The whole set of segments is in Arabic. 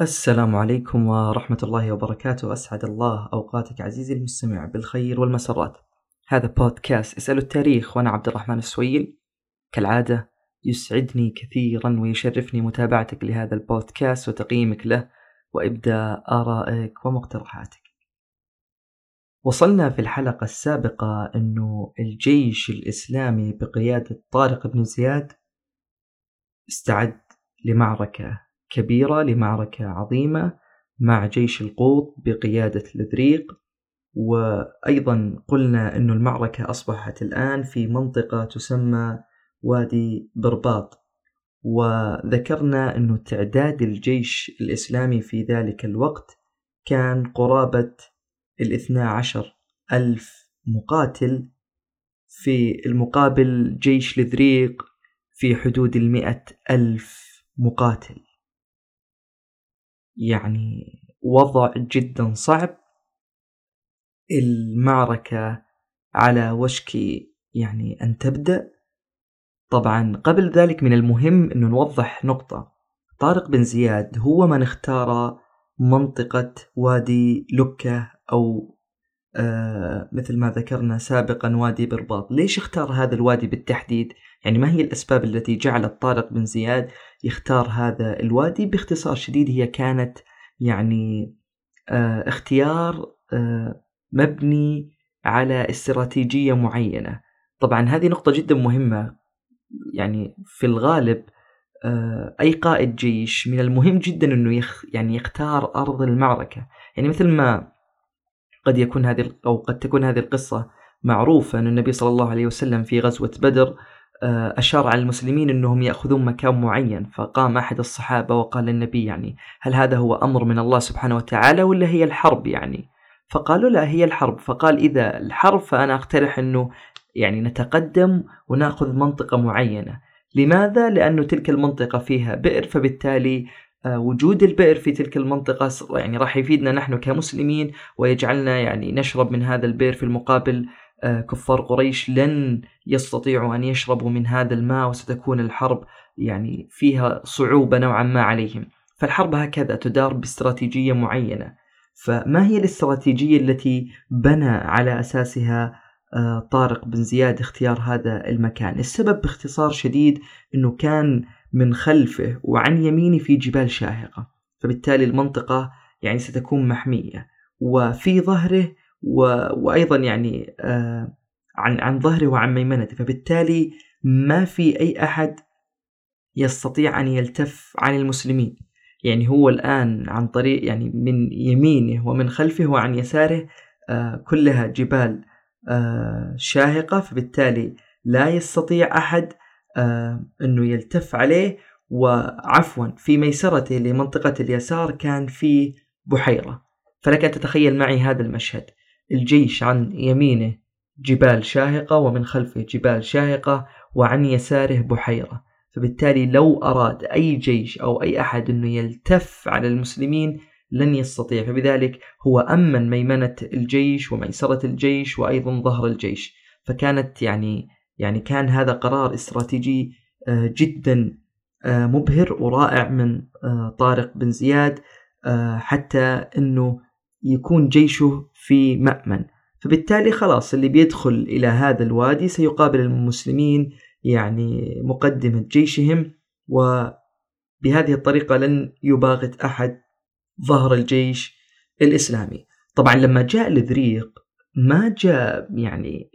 السلام عليكم ورحمة الله وبركاته. أسعد الله أوقاتك عزيزي المستمع بالخير والمسرات. هذا بودكاست اسألوا التاريخ وأنا عبد الرحمن السويل. كالعادة يسعدني كثيرا ويشرفني متابعتك لهذا البودكاست وتقييمك له وإبداء آرائك ومقترحاتك. وصلنا في الحلقة السابقة أنه الجيش الإسلامي بقيادة طارق بن زياد استعد لمعركة كبيرة لمعركة عظيمة مع جيش القوط بقيادة الذريق وأيضا قلنا أن المعركة أصبحت الآن في منطقة تسمى وادي برباط وذكرنا أنه تعداد الجيش الإسلامي في ذلك الوقت كان قرابة الاثنى عشر ألف مقاتل في المقابل جيش الذريق في حدود المئة ألف مقاتل. يعني وضع جدا صعب. المعركة على وشك يعني أن تبدأ. طبعا قبل ذلك من المهم أنه نوضح نقطة. طارق بن زياد هو من اختار منطقة وادي لكة أو آه مثل ما ذكرنا سابقا وادي برباط. ليش اختار هذا الوادي بالتحديد؟ يعني ما هي الأسباب التي جعلت طارق بن زياد يختار هذا الوادي؟ باختصار شديد هي كانت يعني آه اختيار آه مبني على استراتيجية معينة. طبعا هذه نقطة جدا مهمة. يعني في الغالب آه أي قائد جيش من المهم جدا أنه يخ يعني يختار أرض المعركة. يعني مثل ما قد يكون هذه أو قد تكون هذه القصة معروفة أن النبي صلى الله عليه وسلم في غزوة بدر أشار على المسلمين أنهم يأخذون مكان معين فقام أحد الصحابة وقال للنبي يعني هل هذا هو أمر من الله سبحانه وتعالى ولا هي الحرب يعني؟ فقالوا لا هي الحرب. فقال إذا الحرب فأنا أقترح أنه يعني نتقدم ونأخذ منطقة معينة. لماذا؟ لأنه تلك المنطقة فيها بئر فبالتالي آه، وجود البئر في تلك المنطقة يعني راح يفيدنا نحن كمسلمين ويجعلنا يعني نشرب من هذا البئر في المقابل آه، كفار قريش لن يستطيعوا أن يشربوا من هذا الماء وستكون الحرب يعني فيها صعوبة نوعا ما عليهم. فالحرب هكذا تدار باستراتيجية معينة. فما هي الاستراتيجية التي بنى على أساسها آه، طارق بن زياد اختيار هذا المكان؟ السبب باختصار شديد أنه كان من خلفه وعن يمينه في جبال شاهقة. فبالتالي المنطقة يعني ستكون محمية. وفي ظهره و... وأيضا يعني آه عن عن ظهره وعن ميمنته فبالتالي ما في أي أحد يستطيع أن يلتف عن المسلمين. يعني هو الآن عن طريق يعني من يمينه ومن خلفه وعن يساره آه كلها جبال آه شاهقة. فبالتالي لا يستطيع أحد آه أنه يلتف عليه. وعفوا في ميسرته لمنطقة اليسار كان في بحيرة. فلك أن تتخيل معي هذا المشهد. الجيش عن يمينه جبال شاهقة ومن خلفه جبال شاهقة وعن يساره بحيرة. فبالتالي لو أراد أي جيش أو أي أحد أنه يلتف على المسلمين لن يستطيع. فبذلك هو أمن ميمنة الجيش وميسرة الجيش وأيضا ظهر الجيش. فكانت يعني يعني كان هذا قرار استراتيجي آه، جدا آه، مبهر ورائع من آه، طارق بن زياد حتى أنه يكون جيشه في مأمن. فبالتالي خلاص اللي بيدخل إلى هذا الوادي سيقابل المسلمين يعني مقدمة جيشهم وبهذه الطريقة لن يباغت أحد ظهر الجيش الإسلامي. طبعا لما جاء الذريق ما جاء يعني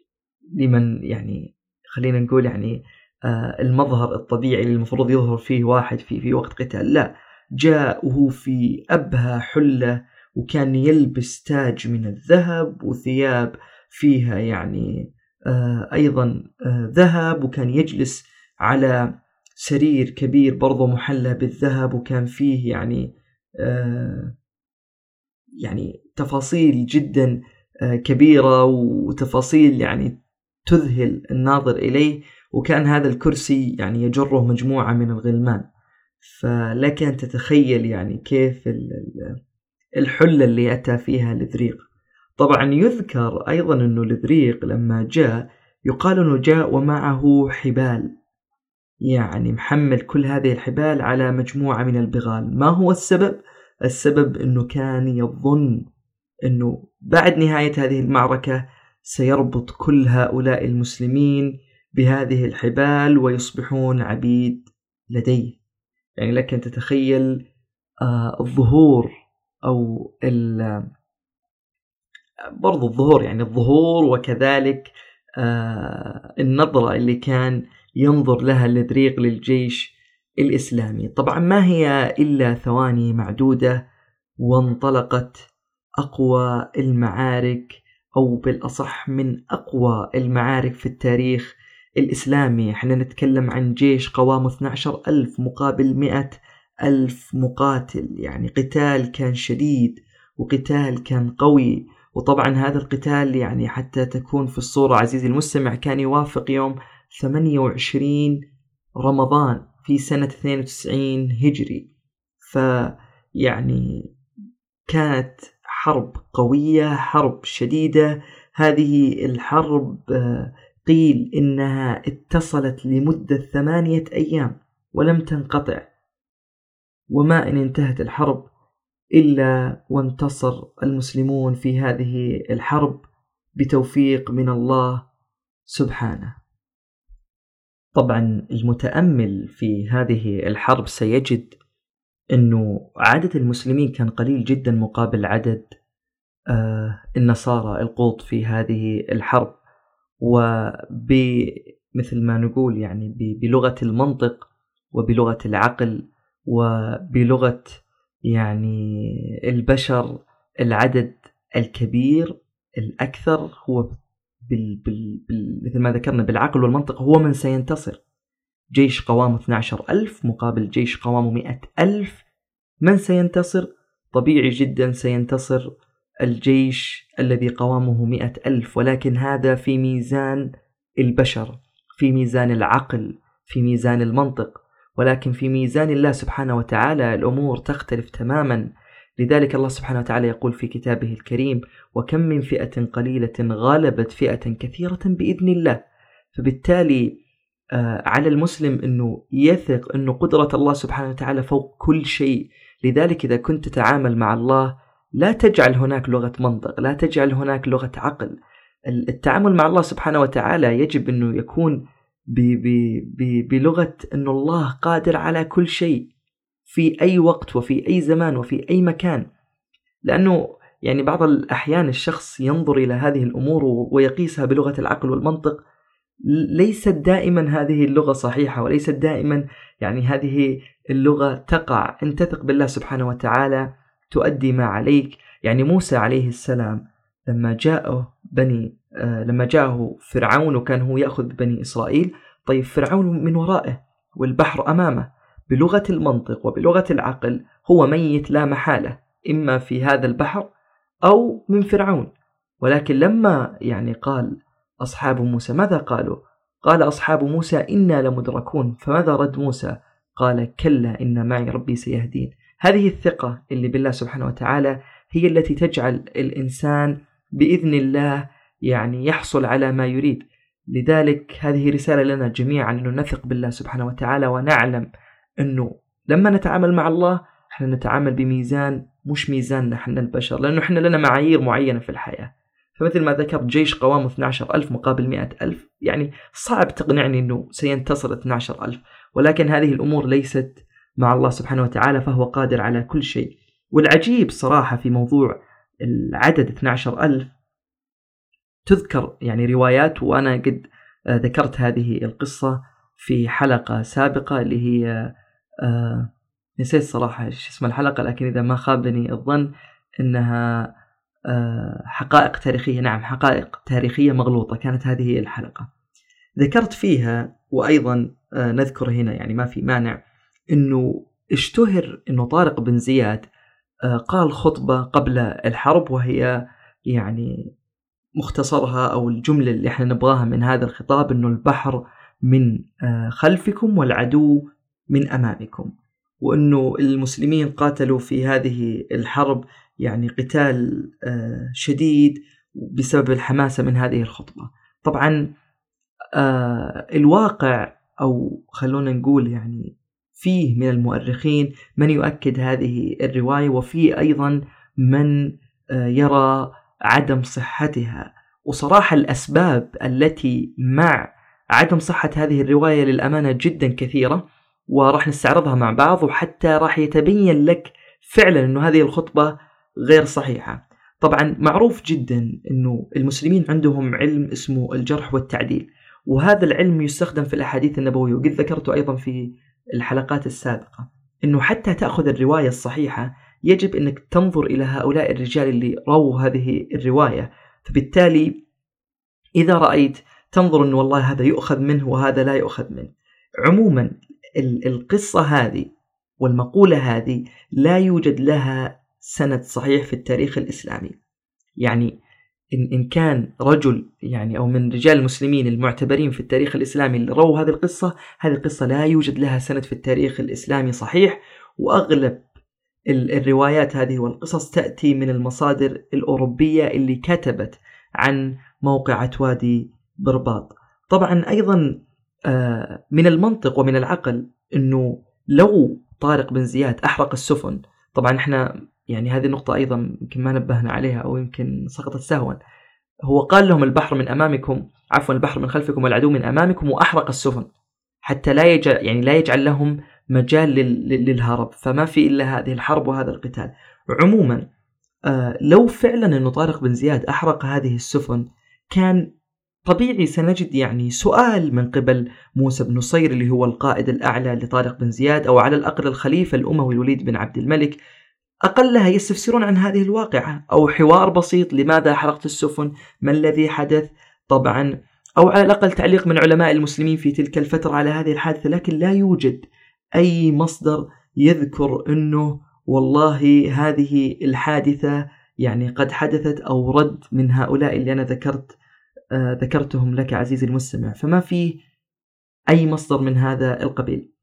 لمن يعني خلينا نقول يعني آه المظهر الطبيعي اللي المفروض يظهر فيه واحد في في وقت قتال لا. جاء وهو في أبهى حلة وكان يلبس تاج من الذهب وثياب فيها يعني آه، أيضا آه، ذهب وكان يجلس على سرير كبير برضه محلى بالذهب وكان فيه يعني آه، يعني تفاصيل جدا كبيرة وتفاصيل يعني تذهل الناظر إليه وكان هذا الكرسي يعني يجره مجموعة من الغلمان. فلك أن تتخيل يعني كيف الحلة اللي أتى فيها الإذريق طبعا يذكر أيضا أنه الإذريق لما جاء يقال أنه جاء ومعه حبال. يعني محمل كل هذه الحبال على مجموعة من البغال. ما هو السبب؟ السبب أنه كان يظن أنه بعد نهاية هذه المعركة سيربط كل هؤلاء المسلمين بهذه الحبال ويصبحون عبيد لديه. يعني لك أن تتخيل آه الظهور أو برضو الظهور يعني الظهور وكذلك آه النظرة اللي كان ينظر لها الإدريق للجيش الإسلامي. طبعا ما هي إلا ثواني معدودة وانطلقت أقوى المعارك أو بالأصح من أقوى المعارك في التاريخ الإسلامي. إحنا نتكلم عن جيش قوامه 12 ألف مقابل 100 ألف مقاتل يعني قتال كان شديد وقتال كان قوي. وطبعا هذا القتال يعني حتى تكون في الصورة عزيزي المستمع كان يوافق يوم 28 رمضان في سنة 92 هجري. فيعني كانت حرب قوية حرب شديدة. هذه الحرب آه، قيل إنها اتصلت لمدة ثمانية أيام ولم تنقطع. وما إن انتهت الحرب إلا وانتصر المسلمون في هذه الحرب بتوفيق من الله سبحانه. طبعا المتأمل في هذه الحرب سيجد أنه عدد المسلمين كان قليل جدا مقابل عدد آه، النصارى القوط في هذه الحرب وبمثل ما نقول يعني بلغة المنطق وبلغة العقل وبلغة يعني البشر العدد الكبير الأكثر هو بال بال بال مثل ما ذكرنا بالعقل والمنطق هو من سينتصر جيش قوامه 12 ألف مقابل جيش قوامه 100 ألف من سينتصر؟ طبيعي جدا سينتصر الجيش الذي قوامه مئة ألف ولكن هذا في ميزان البشر في ميزان العقل في ميزان المنطق ولكن في ميزان الله سبحانه وتعالى الأمور تختلف تماما. لذلك الله سبحانه وتعالى يقول في كتابه الكريم وكم من فئة قليلة غالبت فئة كثيرة بإذن الله فبالتالي آه، على المسلم أنه يثق أنه قدرة الله سبحانه وتعالى فوق كل شيء. لذلك إذا كنت تتعامل مع الله لا تجعل هناك لغة منطق لا تجعل هناك لغة عقل. التعامل مع الله سبحانه وتعالى يجب أنه يكون بلغة أن الله قادر على كل شيء في أي وقت وفي أي زمان وفي أي مكان. لأنه يعني بعض الأحيان الشخص ينظر إلى هذه الأمور ويقيسها بلغة العقل والمنطق. ليست دائما هذه اللغة صحيحة وليست دائما يعني هذه اللغة تقع. أن تثق بالله سبحانه وتعالى تؤدي ما عليك. يعني موسى عليه السلام لما جاءه بني لما جاءه فرعون وكان هو يأخذ بني إسرائيل طيب فرعون من ورائه والبحر أمامه بلغة المنطق وبلغة العقل هو ميت لا محالة إما في هذا البحر أو من فرعون ولكن لما يعني قال أصحاب موسى ماذا قالوا؟ قال أصحاب موسى إنا لمدركون فماذا رد موسى؟ قال كلا إن معي ربي سيهدين هذه الثقة اللي بالله سبحانه وتعالى هي التي تجعل الإنسان بإذن الله يعني يحصل على ما يريد. لذلك هذه رسالة لنا جميعا أنه نثق بالله سبحانه وتعالى ونعلم أنه لما نتعامل مع الله إحنا نتعامل بميزان مش ميزاننا إحنا البشر لأنه إحنا لنا معايير معينة في الحياة. فمثل ما ذكرت جيش قوامه 12 ألف مقابل 100 ألف يعني صعب تقنعني أنه سينتصر 12 ألف. ولكن هذه الأمور ليست مع الله سبحانه وتعالى فهو قادر على كل شيء. والعجيب صراحة في موضوع العدد 12 ألف تذكر يعني روايات وأنا قد ذكرت هذه القصة في حلقة سابقة اللي هي آه نسيت صراحة إيش اسم الحلقة لكن إذا ما خابني الظن إنها آه حقائق تاريخية. نعم حقائق تاريخية مغلوطة. كانت هذه هي الحلقة. ذكرت فيها وأيضا آه نذكر هنا يعني ما في مانع إنه اشتهر إنه طارق بن زياد آه، قال خطبة قبل الحرب وهي يعني مختصرها أو الجملة اللي إحنا نبغاها من هذا الخطاب إنه البحر من آه، خلفكم والعدو من أمامكم. وإنه المسلمين قاتلوا في هذه الحرب يعني قتال آه، شديد بسبب الحماسة من هذه الخطبة. طبعا الواقع أو خلونا نقول يعني فيه من المؤرخين من يؤكد هذه الرواية وفي أيضا من آه، يرى عدم صحتها وصراحة الأسباب التي مع عدم صحة هذه الرواية للأمانة جدا كثيرة وراح نستعرضها مع بعض وحتى راح يتبين لك فعلا أنه هذه الخطبة غير صحيحة. طبعا معروف جدا أنه المسلمين عندهم علم اسمه الجرح والتعديل وهذا العلم يستخدم في الأحاديث النبوية وقد ذكرته أيضا في الحلقات السابقة. أنه حتى تأخذ الرواية الصحيحة يجب أنك تنظر إلى هؤلاء الرجال اللي رووا هذه الرواية. فبالتالي إذا رأيت تنظر أنه والله هذا يؤخذ منه وهذا لا يؤخذ منه. عموما القصة هذه والمقولة هذه لا يوجد لها سند صحيح في التاريخ الإسلامي. يعني إن, إن كان رجل يعني أو من رجال المسلمين المعتبرين في التاريخ الإسلامي اللي رووا هذه القصة هذه القصة لا يوجد لها سند في التاريخ الإسلامي صحيح. وأغلب الروايات هذه والقصص تأتي من المصادر الأوروبية اللي كتبت عن موقعة وادي برباط. طبعا أيضا آه، من المنطق ومن العقل أنه لو طارق بن زياد أحرق السفن طبعا إحنا يعني هذه النقطة أيضا يمكن ما نبهنا عليها أو يمكن سقطت سهوا. هو قال لهم البحر من أمامكم عفوا البحر من خلفكم والعدو من أمامكم وأحرق السفن حتى لا يجعل يعني لا يجعل لهم مجال للهرب فما في إلا هذه الحرب وهذا القتال. عموما آه لو فعلا أنه طارق بن زياد أحرق هذه السفن كان طبيعي سنجد يعني سؤال من قبل موسى بن نصير اللي هو القائد الأعلى لطارق بن زياد أو على الأقل الخليفة الأموي الوليد بن عبد الملك. أقلها يستفسرون عن هذه الواقعة أو حوار بسيط لماذا حرقت السفن ما الذي حدث؟ طبعا أو على الأقل تعليق من علماء المسلمين في تلك الفترة على هذه الحادثة لكن لا يوجد أي مصدر يذكر أنه والله هذه الحادثة يعني قد حدثت أو رد من هؤلاء اللي أنا ذكرت آه ذكرتهم لك عزيزي المستمع. فما في أي مصدر من هذا القبيل.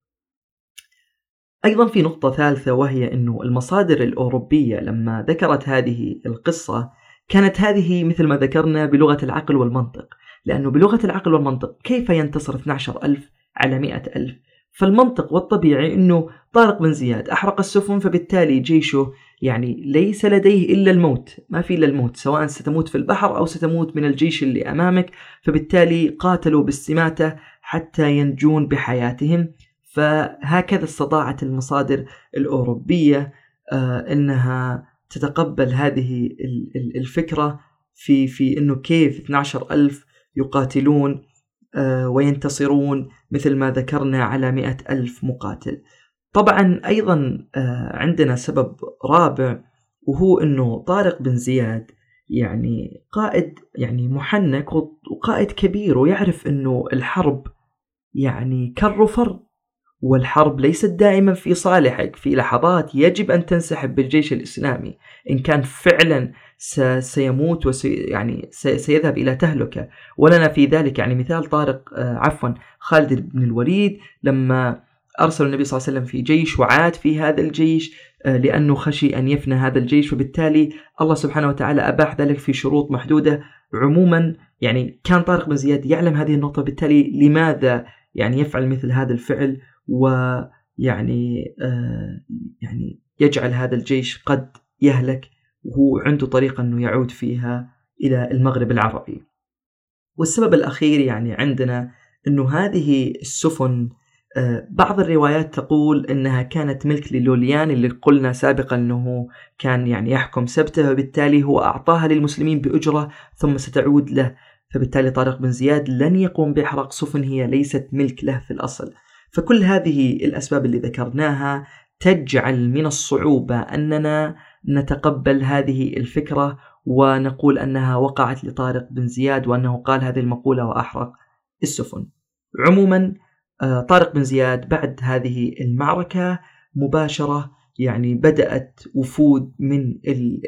أيضا في نقطة ثالثة وهي أنه المصادر الأوروبية لما ذكرت هذه القصة كانت هذه مثل ما ذكرنا بلغة العقل والمنطق. لأنه بلغة العقل والمنطق كيف ينتصر 12 ألف على 100 ألف؟ فالمنطق والطبيعي أنه طارق بن زياد أحرق السفن فبالتالي جيشه يعني ليس لديه إلا الموت ما في إلا الموت سواء ستموت في البحر أو ستموت من الجيش اللي أمامك فبالتالي قاتلوا باستماتة حتى ينجون بحياتهم. فهكذا استطاعت المصادر الأوروبية آه، أنها تتقبل هذه الفكرة في في أنه كيف 12 ألف يقاتلون وينتصرون مثل ما ذكرنا على مئة ألف مقاتل. طبعا أيضا آه، عندنا سبب رابع وهو أنه طارق بن زياد يعني قائد يعني محنك وقائد كبير ويعرف أنه الحرب يعني وفر والحرب ليست دائما في صالحك. في لحظات يجب أن تنسحب بالجيش الإسلامي. إن كان فعلا سيموت وسي يعني سيذهب إلى تهلكة. ولنا في ذلك يعني مثال طارق آه، عفوا خالد بن الوليد لما أرسل النبي صلى الله عليه وسلم في جيش وعاد في هذا الجيش آه، لأنه خشي أن يفنى هذا الجيش. وبالتالي الله سبحانه وتعالى أباح ذلك في شروط محدودة. عموما يعني كان طارق بن زياد يعلم هذه النقطة. بالتالي لماذا يعني يفعل مثل هذا الفعل؟ ويعني آه يعني يجعل هذا الجيش قد يهلك وهو عنده طريقة أنه يعود فيها إلى المغرب العربي. والسبب الأخير يعني عندنا أنه هذه السفن آه، بعض الروايات تقول إنها كانت ملك للوليان اللي قلنا سابقا إنه كان يعني يحكم سبته وبالتالي هو أعطاها للمسلمين بأجرة ثم ستعود له. فبالتالي طارق بن زياد لن يقوم بإحراق سفن هي ليست ملك له في الأصل. فكل هذه الأسباب اللي ذكرناها تجعل من الصعوبة أننا نتقبل هذه الفكرة ونقول أنها وقعت لطارق بن زياد وأنه قال هذه المقولة وأحرق السفن. عموما آه، طارق بن زياد بعد هذه المعركة مباشرة يعني بدأت وفود من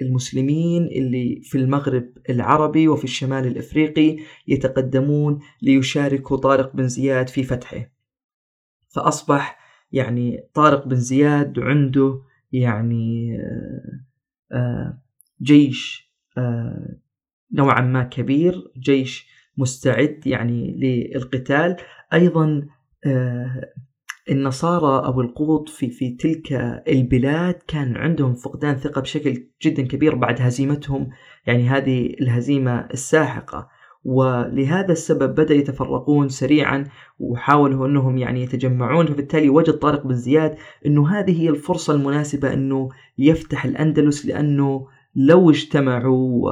المسلمين اللي في المغرب العربي وفي الشمال الإفريقي يتقدمون ليشاركوا طارق بن زياد في فتحه. فأصبح يعني طارق بن زياد عنده يعني آه، آه، جيش آه، نوعا ما كبير جيش مستعد يعني للقتال. أيضا النصارى أو القوط في, في تلك البلاد كان عندهم فقدان ثقة بشكل جدا كبير بعد هزيمتهم يعني هذه الهزيمة الساحقة. ولهذا السبب بدأ يتفرقون سريعا وحاولوا أنهم يعني يتجمعون فبالتالي وجد طارق بن زياد أنه هذه هي الفرصة المناسبة أنه يفتح الأندلس لأنه لو اجتمعوا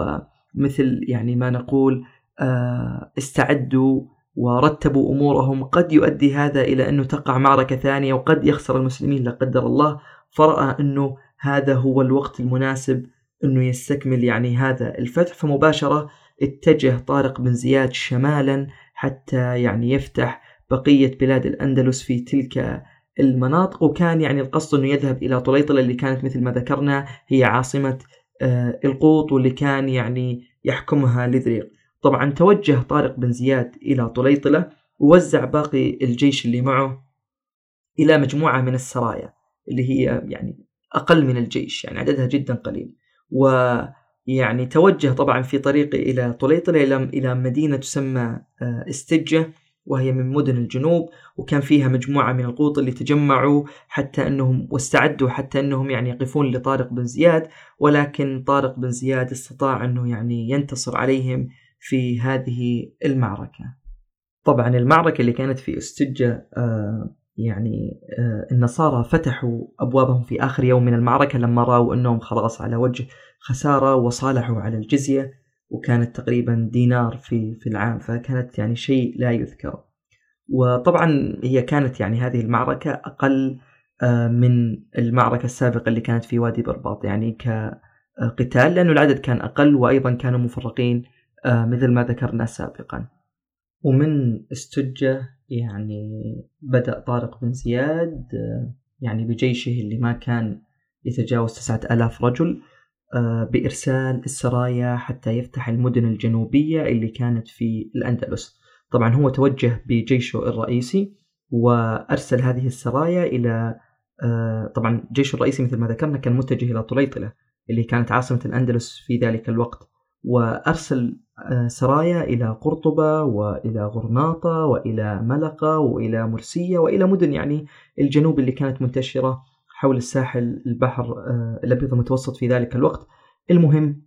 مثل يعني ما نقول آه، استعدوا ورتبوا أمورهم قد يؤدي هذا إلى أنه تقع معركة ثانية وقد يخسر المسلمين لا قدر الله. فرأى أنه هذا هو الوقت المناسب إنه يستكمل يعني هذا الفتح فمباشرة اتجه طارق بن زياد شمالا حتى يعني يفتح بقية بلاد الأندلس في تلك المناطق وكان يعني القصد إنه يذهب إلى طليطلة اللي كانت مثل ما ذكرنا هي عاصمة آه، القوط واللي كان يعني يحكمها لذريق. طبعا توجه طارق بن زياد إلى طليطلة ووزع باقي الجيش اللي معه إلى مجموعة من السرايا اللي هي يعني أقل من الجيش يعني عددها جدا قليل. ويعني توجه طبعا في طريقه إلى طليطلة إلى مدينة تسمى آه، استجة وهي من مدن الجنوب وكان فيها مجموعة من القوط اللي تجمعوا حتى أنهم واستعدوا حتى أنهم يعني يقفون لطارق بن زياد ولكن طارق بن زياد استطاع أنه يعني ينتصر عليهم في هذه المعركة. طبعا المعركة اللي كانت في استجة آه يعني آه النصارى فتحوا أبوابهم في آخر يوم من المعركة لما رأوا أنهم خلاص على وجه خسارة وصالحوا على الجزية وكانت تقريبا دينار في في العام فكانت يعني شيء لا يذكر. وطبعا هي كانت يعني هذه المعركة أقل آه، من المعركة السابقة اللي كانت في وادي برباط يعني كقتال لأنه العدد كان أقل وأيضا كانوا مفرقين آه، مثل ما ذكرنا سابقا. ومن استجة يعني بدأ طارق بن زياد آه، يعني بجيشه اللي ما كان يتجاوز تسعة ألاف رجل بإرسال السرايا حتى يفتح المدن الجنوبية اللي كانت في الأندلس. طبعا هو توجه بجيشه الرئيسي وأرسل هذه السرايا إلى طبعا جيشه الرئيسي مثل ما ذكرنا كان متجه إلى طليطلة اللي كانت عاصمة الأندلس في ذلك الوقت وأرسل آه، سرايا إلى قرطبة وإلى غرناطة وإلى ملقة وإلى مرسية وإلى مدن يعني الجنوب اللي كانت منتشرة. حول الساحل البحر آه، الأبيض المتوسط في ذلك الوقت. المهم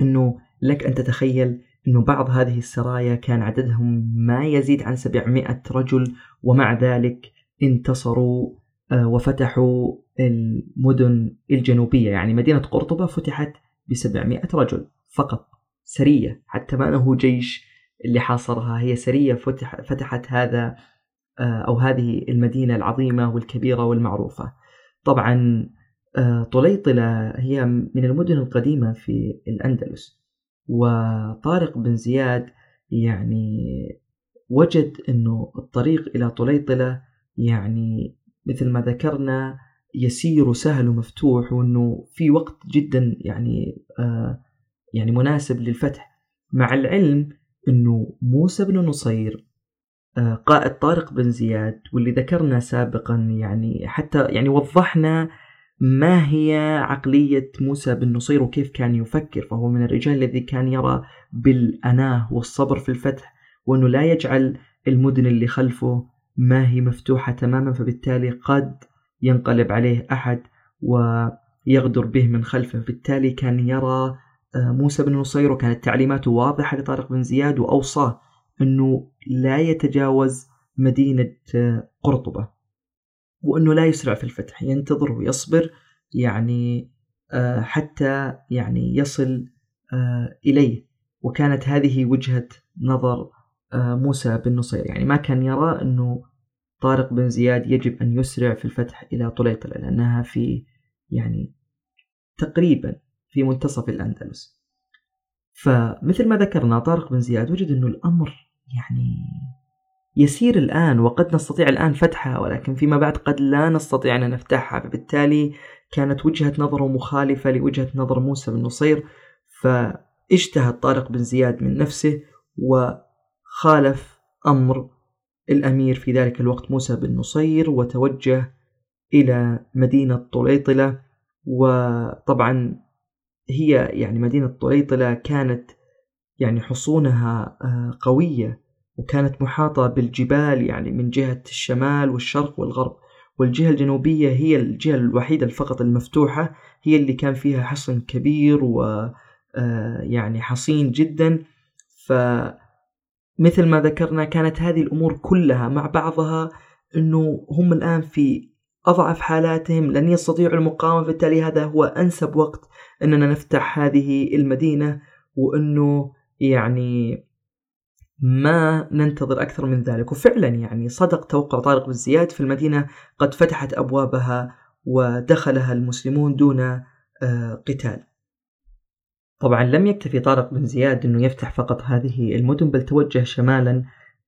أنه لك أن تتخيل أنه بعض هذه السرايا كان عددهم ما يزيد عن 700 رجل ومع ذلك انتصروا آه، وفتحوا المدن الجنوبية. يعني مدينة قرطبة فتحت ب 700 رجل فقط سرية. حتى ما أنه جيش اللي حاصرها هي سرية فتح فتحت هذا آه، أو هذه المدينة العظيمة والكبيرة والمعروفة. طبعا آه، طليطلة هي من المدن القديمة في الأندلس. وطارق بن زياد يعني وجد أنه الطريق إلى طليطلة يعني مثل ما ذكرنا يسير وسهل ومفتوح وأنه في وقت جدا يعني آه يعني مناسب للفتح. مع العلم أنه موسى بن نصير قائد طارق بن زياد واللي ذكرنا سابقا يعني حتى يعني وضحنا ما هي عقلية موسى بن نصير وكيف كان يفكر. فهو من الرجال الذي كان يرى بالأناة والصبر في الفتح وأنه لا يجعل المدن اللي خلفه ما هي مفتوحة تماما فبالتالي قد ينقلب عليه أحد ويغدر به من خلفه. بالتالي كان يرى آه، موسى بن نصير وكانت تعليماته واضحة لطارق بن زياد وأوصاه. أنه لا يتجاوز مدينة آه، قرطبة وأنه لا يسرع في الفتح ينتظر ويصبر يعني آه، حتى يعني يصل إليه. وكانت هذه وجهة نظر موسى بن نصير. يعني ما كان يرى أنه طارق بن زياد يجب أن يسرع في الفتح إلى طليطلة لأنها في يعني تقريبا في منتصف الأندلس. فمثل ما ذكرنا طارق بن زياد وجد أنه الأمر يعني يسير الآن وقد نستطيع الآن فتحها ولكن فيما بعد قد لا نستطيع أن نفتحها. فبالتالي كانت وجهة نظره مخالفة لوجهة نظر موسى بن نصير فاجتهد طارق بن زياد من نفسه وخالف أمر الأمير في ذلك الوقت موسى بن نصير وتوجه إلى مدينة طليطلة. وطبعا هي يعني مدينة طليطلة كانت يعني حصونها آه، قوية وكانت محاطة بالجبال يعني من جهة الشمال والشرق والغرب. والجهة الجنوبية هي الجهة الوحيدة فقط المفتوحة هي اللي كان فيها حصن كبير و آه، يعني حصين جدا. فمثل ما ذكرنا كانت هذه الأمور كلها مع بعضها أنه هم الآن في أضعف حالاتهم لن يستطيعوا المقاومة بالتالي هذا هو أنسب وقت أننا نفتح هذه المدينة وأنه يعني ما ننتظر أكثر من ذلك. وفعلا يعني صدق توقع طارق بن زياد في المدينة قد فتحت أبوابها ودخلها المسلمون دون آه، قتال. طبعا لم يكتفي طارق بن زياد أنه يفتح فقط هذه المدن بل توجه شمالا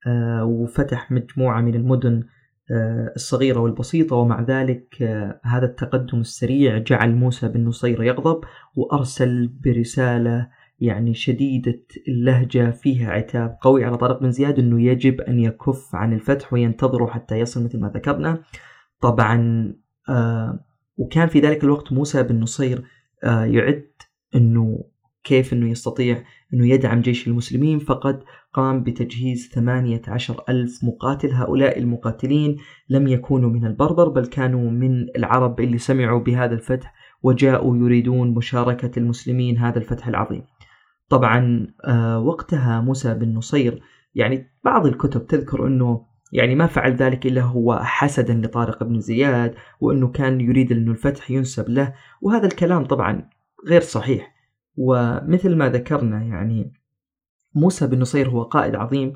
آه، وفتح مجموعة من المدن آه، الصغيرة والبسيطة. ومع ذلك هذا التقدم السريع جعل موسى بن نصير يغضب وأرسل برسالة يعني شديدة اللهجة فيها عتاب قوي على طارق بن زياد أنه يجب أن يكف عن الفتح وينتظره حتى يصل مثل ما ذكرنا. طبعا آه وكان في ذلك الوقت موسى بن نصير آه يعد أنه كيف أنه يستطيع أنه يدعم جيش المسلمين. فقد قام بتجهيز ثمانية عشر ألف مقاتل. هؤلاء المقاتلين لم يكونوا من البربر بل كانوا من العرب اللي سمعوا بهذا الفتح وجاءوا يريدون مشاركة المسلمين هذا الفتح العظيم. طبعا آه، وقتها موسى بن نصير يعني بعض الكتب تذكر إنه يعني ما فعل ذلك إلا هو حسدا لطارق بن زياد وإنه كان يريد إنه الفتح ينسب له وهذا الكلام طبعا غير صحيح. ومثل ما ذكرنا يعني موسى بن نصير هو قائد عظيم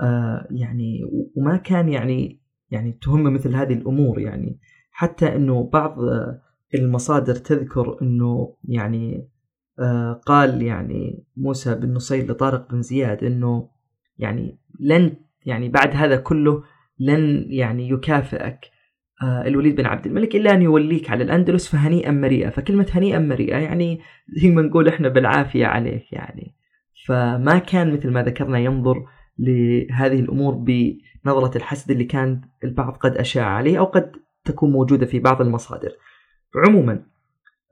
آه يعني وما كان يعني يعني تهمه مثل هذه الأمور يعني. حتى إنه بعض المصادر تذكر إنه يعني قال يعني موسى بن نصير لطارق بن زياد إنه يعني لن يعني بعد هذا كله لن يعني يكافئك آه، الوليد بن عبد الملك إلا أن يوليك على الأندلس فهنيئا مريئا. فكلمة هنيئا مريئا يعني زي ما نقول إحنا بالعافية عليك يعني. فما كان مثل ما ذكرنا ينظر لهذه الأمور بنظرة الحسد اللي كان البعض قد أشاع عليه أو قد تكون موجودة في بعض المصادر. عموما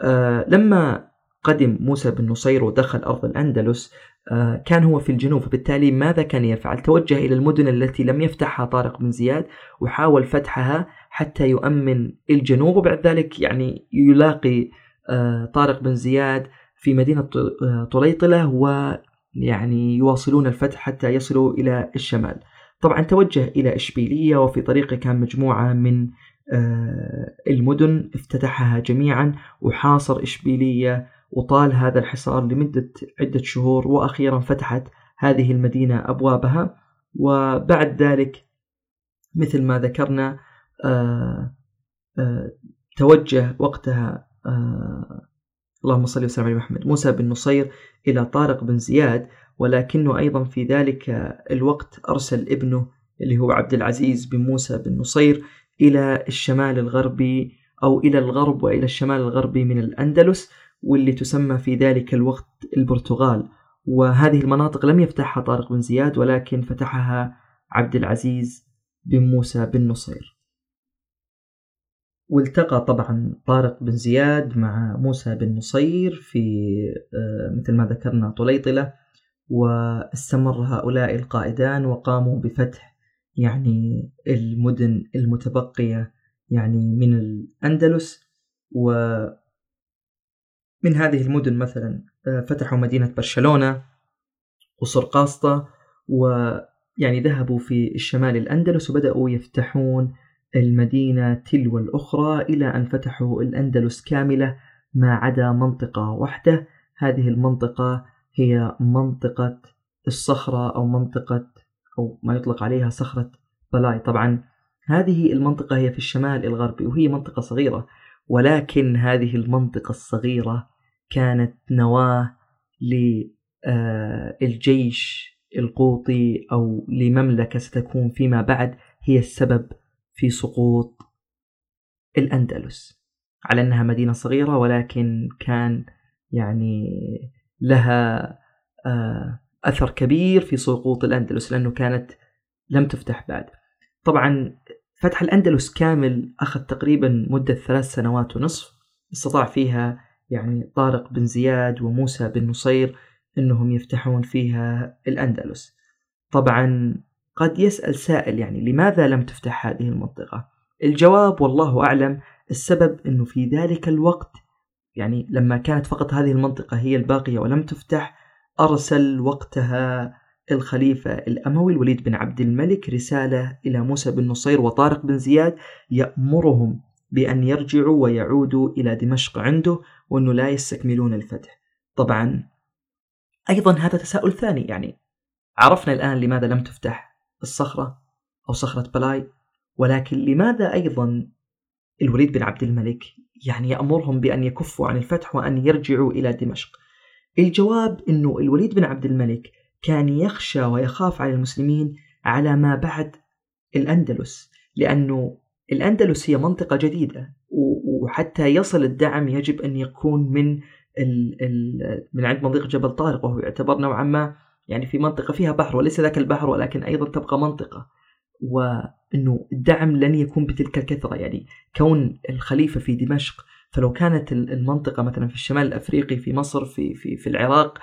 آه لما قدم موسى بن نصير ودخل أرض الأندلس آه، كان هو في الجنوب فبالتالي ماذا كان يفعل؟ توجه إلى المدن التي لم يفتحها طارق بن زياد وحاول فتحها حتى يؤمن الجنوب وبعد ذلك يعني يلاقي آه، طارق بن زياد في مدينة آه، طليطلة ويعني يواصلون الفتح حتى يصلوا إلى الشمال طبعا توجه إلى إشبيلية وفي طريقه كان مجموعة من المدن افتتحها جميعا وحاصر إشبيلية وطال هذا الحصار لمدة عدة شهور وأخيرا فتحت هذه المدينة أبوابها. وبعد ذلك مثل ما ذكرنا آه، آه، توجه وقتها آه، اللهم صل وسلم على محمد موسى بن نصير إلى طارق بن زياد. ولكنه أيضا في ذلك الوقت أرسل ابنه اللي هو عبد العزيز بن موسى بن نصير إلى الشمال الغربي أو إلى الغرب وإلى الشمال الغربي من الأندلس. واللي تسمى في ذلك الوقت البرتغال. وهذه المناطق لم يفتحها طارق بن زياد ولكن فتحها عبد العزيز بن موسى بن نصير. والتقى طبعا طارق بن زياد مع موسى بن نصير في آه، مثل ما ذكرنا طليطلة واستمر هؤلاء القائدان وقاموا بفتح يعني المدن المتبقية يعني من الأندلس. و من هذه المدن مثلا آه، فتحوا مدينة برشلونة وصرقاسطة ويعني ذهبوا في الشمال الأندلس وبدأوا يفتحون المدينة تلو الأخرى إلى أن فتحوا الأندلس كاملة ما عدا منطقة واحدة. هذه المنطقة هي منطقة الصخرة أو منطقة أو ما يطلق عليها صخرة بلاي. طبعا هذه المنطقة هي في الشمال الغربي وهي منطقة صغيرة ولكن هذه المنطقة الصغيرة كانت نواة للجيش آه، القوطي أو لمملكة ستكون فيما بعد هي السبب في سقوط الأندلس. على أنها مدينة صغيرة ولكن كان يعني لها آه، أثر كبير في سقوط الأندلس لأنه كانت لم تفتح بعد. طبعا فتح الأندلس كامل أخذ تقريبا مدة ثلاث سنوات ونصف استطاع فيها يعني طارق بن زياد وموسى بن نصير أنهم يفتحون فيها الأندلس طبعا قد يسأل سائل يعني لماذا لم تفتح هذه المنطقة؟ الجواب والله أعلم السبب أنه في ذلك الوقت يعني لما كانت فقط هذه المنطقة هي الباقية ولم تفتح أرسل وقتها الخليفة الأموي الوليد بن عبد الملك رسالة إلى موسى بن نصير وطارق بن زياد يأمرهم بأن يرجعوا ويعودوا إلى دمشق عنده وأنه لا يستكملون الفتح. طبعا أيضا هذا تساؤل ثاني يعني عرفنا الآن لماذا لم تفتح الصخرة أو صخرة بلاي ولكن لماذا أيضا الوليد بن عبد الملك يعني يأمرهم بأن يكفوا عن الفتح وأن يرجعوا إلى دمشق؟ الجواب أنه الوليد بن عبد الملك كان يخشى ويخاف على المسلمين على ما بعد الأندلس لأنه الأندلس هي منطقة جديدة وحتى يصل الدعم يجب أن يكون من ال ال من عند مضيق جبل طارق وهو يعتبر نوعا ما يعني في منطقة فيها بحر وليس ذاك البحر ولكن أيضا تبقى منطقة. وأنه الدعم لن يكون بتلك الكثرة يعني كون الخليفة في دمشق فلو كانت المنطقة مثلا في الشمال الأفريقي في مصر في, في, في العراق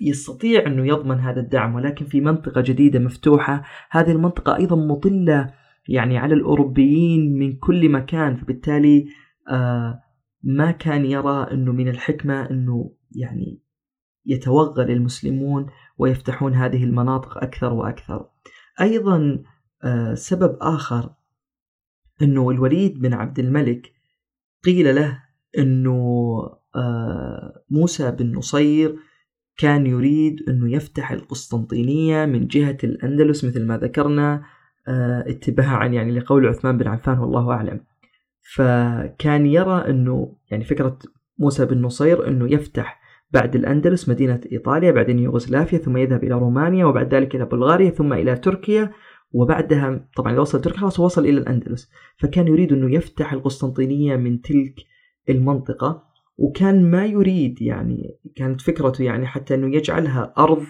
يستطيع أنه يضمن هذا الدعم ولكن في منطقة جديدة مفتوحة هذه المنطقة أيضا مطلة يعني على الأوروبيين من كل مكان فبالتالي آه ما كان يرى أنه من الحكمة أنه يعني يتوغل المسلمون ويفتحون هذه المناطق أكثر وأكثر. أيضا آه سبب آخر أنه الوليد بن عبد الملك قيل له أنه آه موسى بن نصير كان يريد أنه يفتح القسطنطينية من جهة الأندلس مثل ما ذكرنا. اتباعا يعني لقول عثمان بن عفان والله أعلم. فكان يرى أنه يعني فكرة موسى بن نصير أنه يفتح بعد الأندلس مدينة إيطاليا بعدين يوغوسلافيا ثم يذهب إلى رومانيا وبعد ذلك إلى بلغاريا ثم إلى تركيا وبعدها طبعا إذا وصل تركيا خلاص وصل إلى الأندلس. فكان يريد أنه يفتح القسطنطينية من تلك المنطقة وكان ما يريد يعني كانت فكرته يعني حتى أنه يجعلها أرض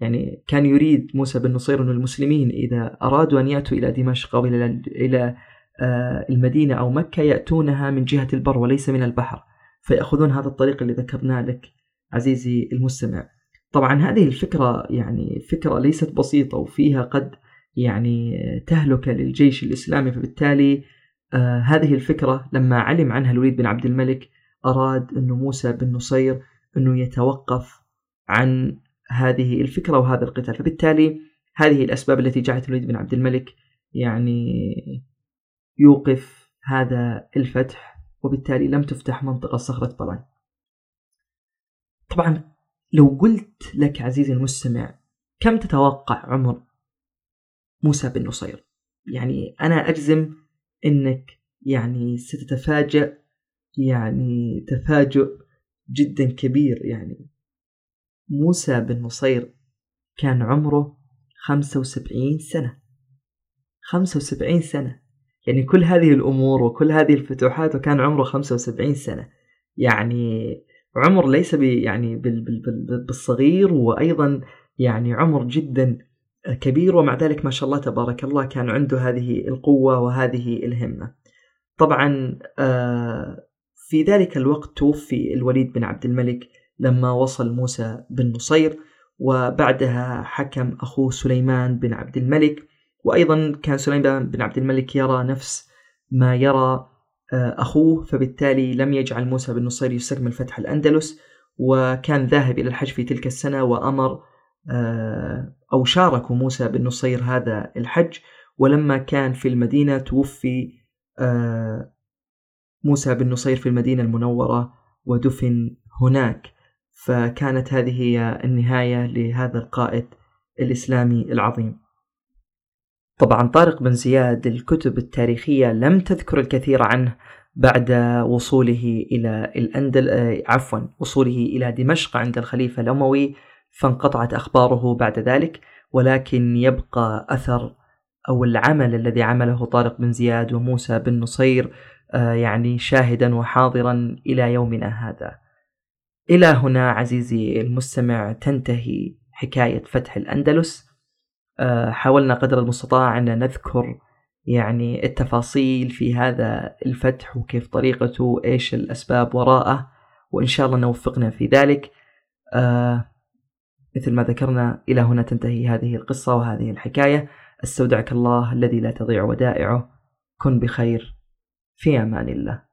يعني كان يريد موسى بن نصير أن المسلمين إذا أرادوا أن يأتوا إلى دمشق أو إلى إلى آه، المدينة أو مكة يأتونها من جهة البر وليس من البحر فيأخذون هذا الطريق اللي ذكرناه لك عزيزي المستمع. طبعا هذه الفكرة يعني فكرة ليست بسيطة وفيها قد يعني تهلكة للجيش الإسلامي فبالتالي آه هذه الفكرة لما علم عنها الوليد بن عبد الملك أراد أنه موسى بن نصير أنه يتوقف عن هذه الفكرة وهذا القتال. فبالتالي هذه الأسباب التي جعلت الوليد بن عبد الملك يعني يوقف هذا الفتح وبالتالي لم تفتح منطقة صخرة بلاي طبعا لو قلت لك عزيزي المستمع كم تتوقع عمر موسى بن نصير؟ يعني أنا أجزم أنك يعني ستتفاجأ يعني تفاجؤ جدا كبير يعني. موسى بن نصير كان عمره خمسة وسبعين سنة. خمسة وسبعين سنة. يعني كل هذه الأمور وكل هذه الفتوحات وكان عمره خمسة وسبعين سنة. يعني عمر ليس يعني بالصغير وأيضا يعني عمر جدا كبير. ومع ذلك ما شاء الله تبارك الله كان عنده هذه القوة وهذه الهمة. طبعا آه، في ذلك الوقت توفي الوليد بن عبد الملك لما وصل موسى بن نصير وبعدها حكم أخوه سليمان بن عبد الملك وأيضا كان سليمان بن عبد الملك يرى نفس ما يرى آه، أخوه فبالتالي لم يجعل موسى بن نصير يستكمل فتح الأندلس وكان ذاهب إلى الحج في تلك السنة وأمر آه، أو شارك موسى بن نصير هذا الحج ولما كان في المدينة توفي آه، موسى بن نصير في المدينة المنورة ودفن هناك. فكانت هذه هي النهاية لهذا القائد الإسلامي العظيم. طبعا طارق بن زياد الكتب التاريخية لم تذكر الكثير عنه بعد وصوله إلى الأندل آه، عفوا وصوله إلى دمشق عند الخليفة الأموي فانقطعت أخباره بعد ذلك ولكن يبقى أثر أو العمل الذي عمله طارق بن زياد وموسى بن نصير آه، يعني شاهدا وحاضرا إلى يومنا هذا. إلى هنا عزيزي المستمع تنتهي حكاية فتح الأندلس. آه، حاولنا قدر المستطاع أن نذكر يعني التفاصيل في هذا الفتح وكيف طريقته إيش الأسباب وراءه وإن شاء الله نوفقنا في ذلك. آه، مثل ما ذكرنا إلى هنا تنتهي هذه القصة وهذه الحكاية. أستودعك الله الذي لا تضيع ودائعه. كن بخير. في أمان الله.